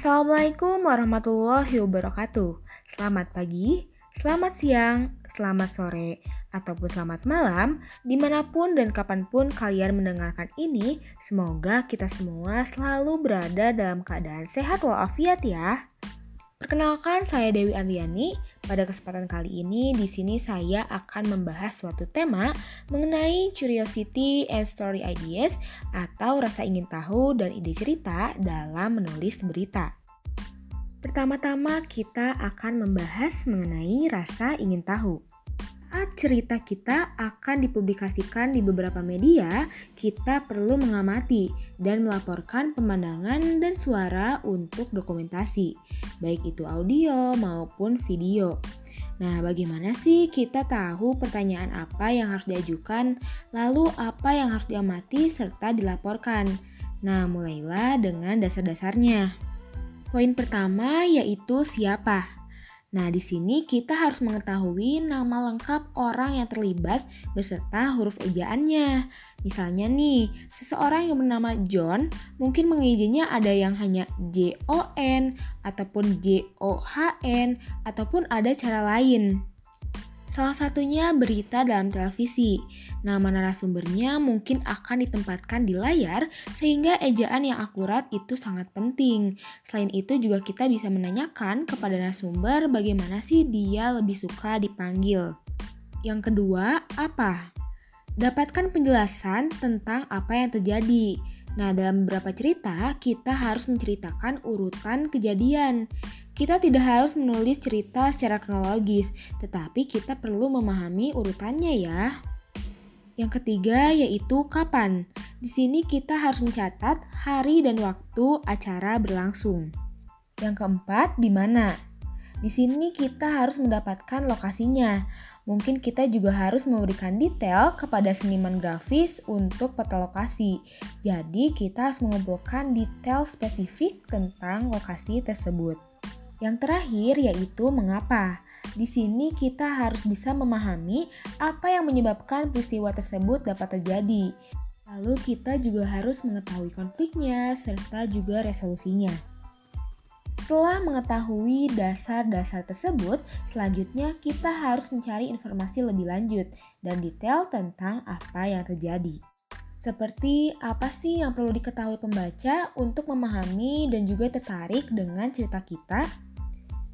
Assalamualaikum warahmatullahi wabarakatuh. Selamat pagi, selamat siang, selamat sore, ataupun selamat malam, di mana pun dan kapan pun kalian mendengarkan ini, semoga kita semua selalu berada dalam keadaan sehat walafiat ya. Perkenalkan, saya Dewi Andriani. Pada kesempatan kali ini, di sini saya akan membahas suatu tema mengenai curiosity and story ideas atau rasa ingin tahu dan ide cerita dalam menulis berita. Pertama-tama kita akan membahas mengenai rasa ingin tahu saat cerita kita akan dipublikasikan di beberapa media, kita perlu mengamati dan melaporkan pemandangan dan suara untuk dokumentasi, baik itu audio maupun video. Nah, bagaimana sih kita tahu pertanyaan apa yang harus diajukan, lalu apa yang harus diamati serta dilaporkan? Nah, mulailah dengan dasar-dasarnya. Poin pertama yaitu siapa. Nah, di sini kita harus mengetahui nama lengkap orang yang terlibat beserta huruf ejaannya. Misalnya nih, seseorang yang bernama John mungkin mengizinnya ada yang hanya J-O-N ataupun J-O-H-N ataupun ada cara lain. Salah satunya berita dalam televisi. Nama narasumbernya mungkin akan ditempatkan di layar sehingga ejaan yang akurat itu sangat penting. Selain itu juga kita bisa menanyakan kepada narasumber bagaimana sih dia lebih suka dipanggil. Yang kedua, apa? Dapatkan penjelasan tentang apa yang terjadi. Nah, dalam beberapa cerita, kita harus menceritakan urutan kejadian. Kita tidak harus menulis cerita secara kronologis, tetapi kita perlu memahami urutannya ya. Yang ketiga yaitu kapan. Di sini kita harus mencatat hari dan waktu acara berlangsung. Yang keempat, di mana. Di sini kita harus mendapatkan lokasinya. Mungkin kita juga harus memberikan detail kepada seniman grafis untuk peta lokasi. Jadi, kita harus mengumpulkan detail spesifik tentang lokasi tersebut. Yang terakhir yaitu mengapa. Di sini kita harus bisa memahami apa yang menyebabkan peristiwa tersebut dapat terjadi. Lalu kita juga harus mengetahui konfliknya serta juga resolusinya. Setelah mengetahui dasar-dasar tersebut, selanjutnya kita harus mencari informasi lebih lanjut dan detail tentang apa yang terjadi. Seperti apa sih yang perlu diketahui pembaca untuk memahami dan juga tertarik dengan cerita kita?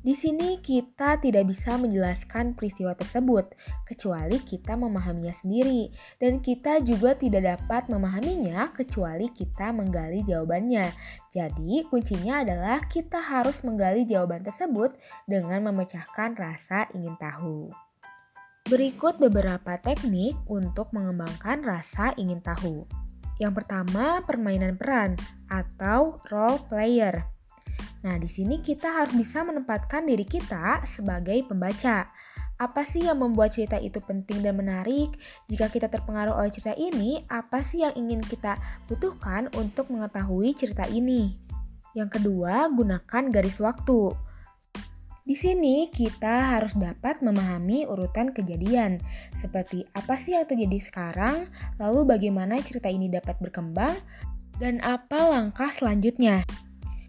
Di sini kita tidak bisa menjelaskan peristiwa tersebut kecuali kita memahaminya sendiri dan kita juga tidak dapat memahaminya kecuali kita menggali jawabannya. Jadi, kuncinya adalah kita harus menggali jawaban tersebut dengan memecahkan rasa ingin tahu. Berikut beberapa teknik untuk mengembangkan rasa ingin tahu. Yang pertama, permainan peran atau role player. Nah, di sini kita harus bisa menempatkan diri kita sebagai pembaca. Apa sih yang membuat cerita itu penting dan menarik? Jika kita terpengaruh oleh cerita ini, apa sih yang ingin kita butuhkan untuk mengetahui cerita ini? Yang kedua, gunakan garis waktu. Di sini kita harus dapat memahami urutan kejadian, seperti apa sih yang terjadi sekarang, lalu bagaimana cerita ini dapat berkembang, dan apa langkah selanjutnya.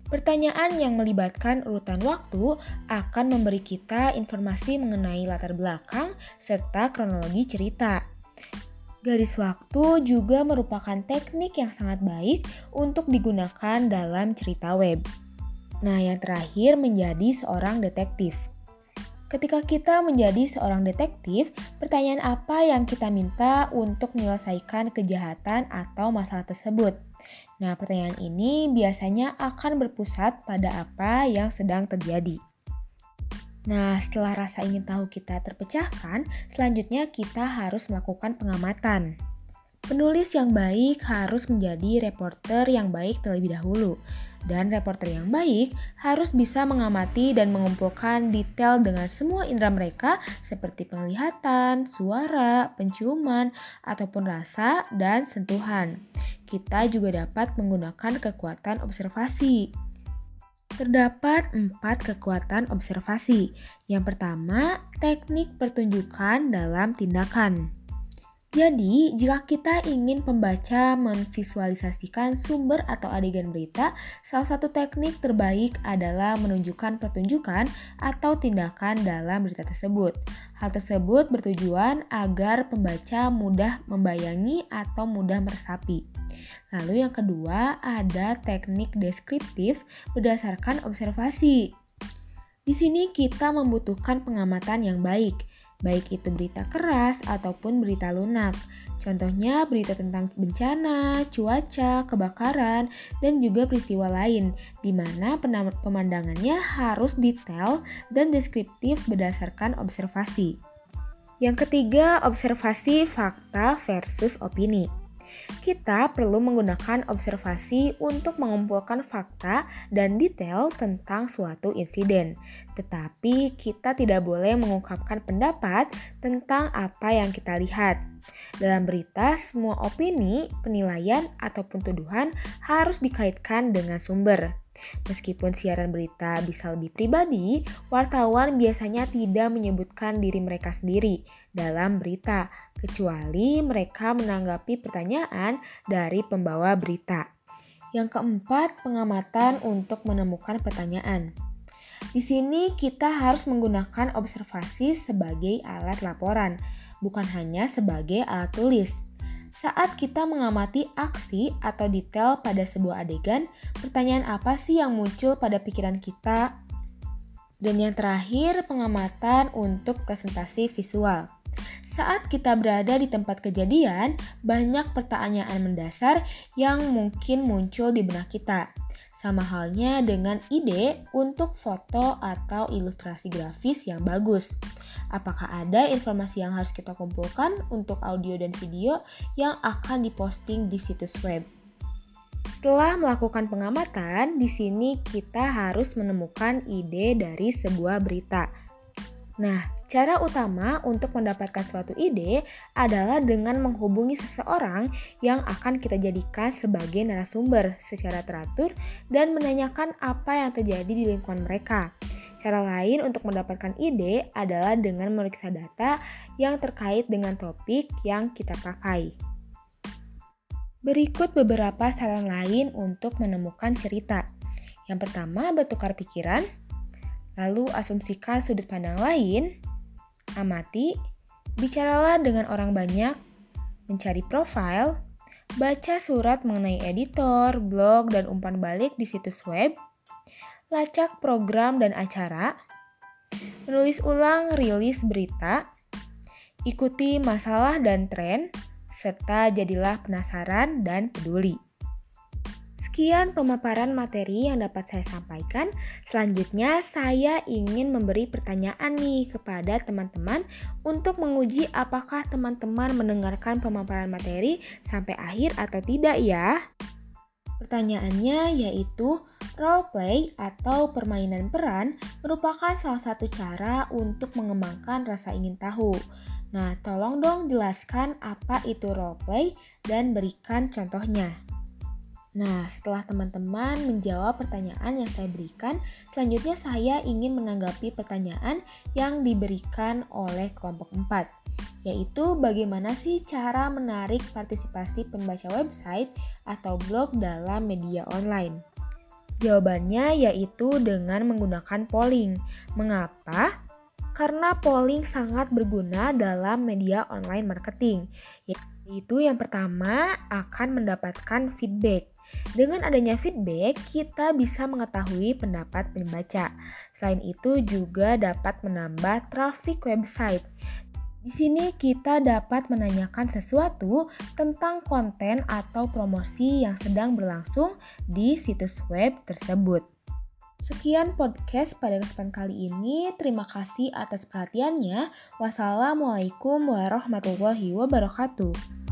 Pertanyaan yang melibatkan urutan waktu akan memberi kita informasi mengenai latar belakang serta kronologi cerita. Garis waktu juga merupakan teknik yang sangat baik untuk digunakan dalam cerita web. Nah, yang terakhir menjadi seorang detektif. Ketika kita menjadi seorang detektif, pertanyaan apa yang kita minta untuk menyelesaikan kejahatan atau masalah tersebut? Nah, pertanyaan ini biasanya akan berpusat pada apa yang sedang terjadi. Nah, setelah rasa ingin tahu kita terpecahkan, selanjutnya kita harus melakukan pengamatan. Penulis yang baik harus menjadi reporter yang baik terlebih dahulu. Dan reporter yang baik harus bisa mengamati dan mengumpulkan detail dengan semua indera mereka seperti penglihatan, suara, penciuman, ataupun rasa dan sentuhan. Kita juga dapat menggunakan kekuatan observasi. Terdapat empat kekuatan observasi. Yang pertama, teknik pertunjukan dalam tindakan. Jadi, jika kita ingin pembaca memvisualisasikan sumber atau adegan berita, salah satu teknik terbaik adalah menunjukkan pertunjukan atau tindakan dalam berita tersebut. Hal tersebut bertujuan agar pembaca mudah membayangi atau mudah meresapi. Lalu yang kedua ada teknik deskriptif berdasarkan observasi. Di sini kita membutuhkan pengamatan yang baik baik itu berita keras ataupun berita lunak. Contohnya berita tentang bencana, cuaca, kebakaran, dan juga peristiwa lain, di mana pemandangannya harus detail dan deskriptif berdasarkan observasi. Yang ketiga, observasi fakta versus opini. Kita perlu menggunakan observasi untuk mengumpulkan fakta dan detail tentang suatu insiden, tetapi kita tidak boleh mengungkapkan pendapat tentang apa yang kita lihat. Dalam berita, semua opini, penilaian, ataupun tuduhan harus dikaitkan dengan sumber. Meskipun siaran berita bisa lebih pribadi, wartawan biasanya tidak menyebutkan diri mereka sendiri dalam berita, kecuali mereka menanggapi pertanyaan dari pembawa berita. Yang keempat, pengamatan untuk menemukan pertanyaan. Di sini kita harus menggunakan observasi sebagai alat laporan, bukan hanya sebagai alat tulis. Saat kita mengamati aksi atau detail pada sebuah adegan, pertanyaan apa sih yang muncul pada pikiran kita? Dan yang terakhir, pengamatan untuk presentasi visual. Saat kita berada di tempat kejadian, banyak pertanyaan mendasar yang mungkin muncul di benak kita. Sama halnya dengan ide untuk foto atau ilustrasi grafis yang bagus. Apakah ada informasi yang harus kita kumpulkan untuk audio dan video yang akan diposting di situs web? Setelah melakukan pengamatan, di sini kita harus menemukan ide dari sebuah berita. Nah, Cara utama untuk mendapatkan suatu ide adalah dengan menghubungi seseorang yang akan kita jadikan sebagai narasumber secara teratur dan menanyakan apa yang terjadi di lingkungan mereka. Cara lain untuk mendapatkan ide adalah dengan memeriksa data yang terkait dengan topik yang kita pakai. Berikut beberapa saran lain untuk menemukan cerita. Yang pertama, bertukar pikiran, lalu asumsikan sudut pandang lain, amati, bicaralah dengan orang banyak, mencari profil, baca surat mengenai editor, blog, dan umpan balik di situs web, lacak program dan acara, menulis ulang rilis berita, ikuti masalah dan tren, serta jadilah penasaran dan peduli. Sekian pemaparan materi yang dapat saya sampaikan. Selanjutnya, saya ingin memberi pertanyaan nih kepada teman-teman untuk menguji apakah teman-teman mendengarkan pemaparan materi sampai akhir atau tidak ya. Pertanyaannya yaitu, role play atau permainan peran merupakan salah satu cara untuk mengembangkan rasa ingin tahu. Nah, tolong dong jelaskan apa itu role play dan berikan contohnya. Nah, setelah teman-teman menjawab pertanyaan yang saya berikan, selanjutnya saya ingin menanggapi pertanyaan yang diberikan oleh kelompok 4, yaitu bagaimana sih cara menarik partisipasi pembaca website atau blog dalam media online. Jawabannya yaitu dengan menggunakan polling. Mengapa? Karena polling sangat berguna dalam media online marketing. Yaitu yang pertama akan mendapatkan feedback. Dengan adanya feedback, kita bisa mengetahui pendapat pembaca. Selain itu juga dapat menambah traffic website. Di sini kita dapat menanyakan sesuatu tentang konten atau promosi yang sedang berlangsung di situs web tersebut. Sekian podcast pada kesempatan kali ini. Terima kasih atas perhatiannya. Wassalamualaikum warahmatullahi wabarakatuh.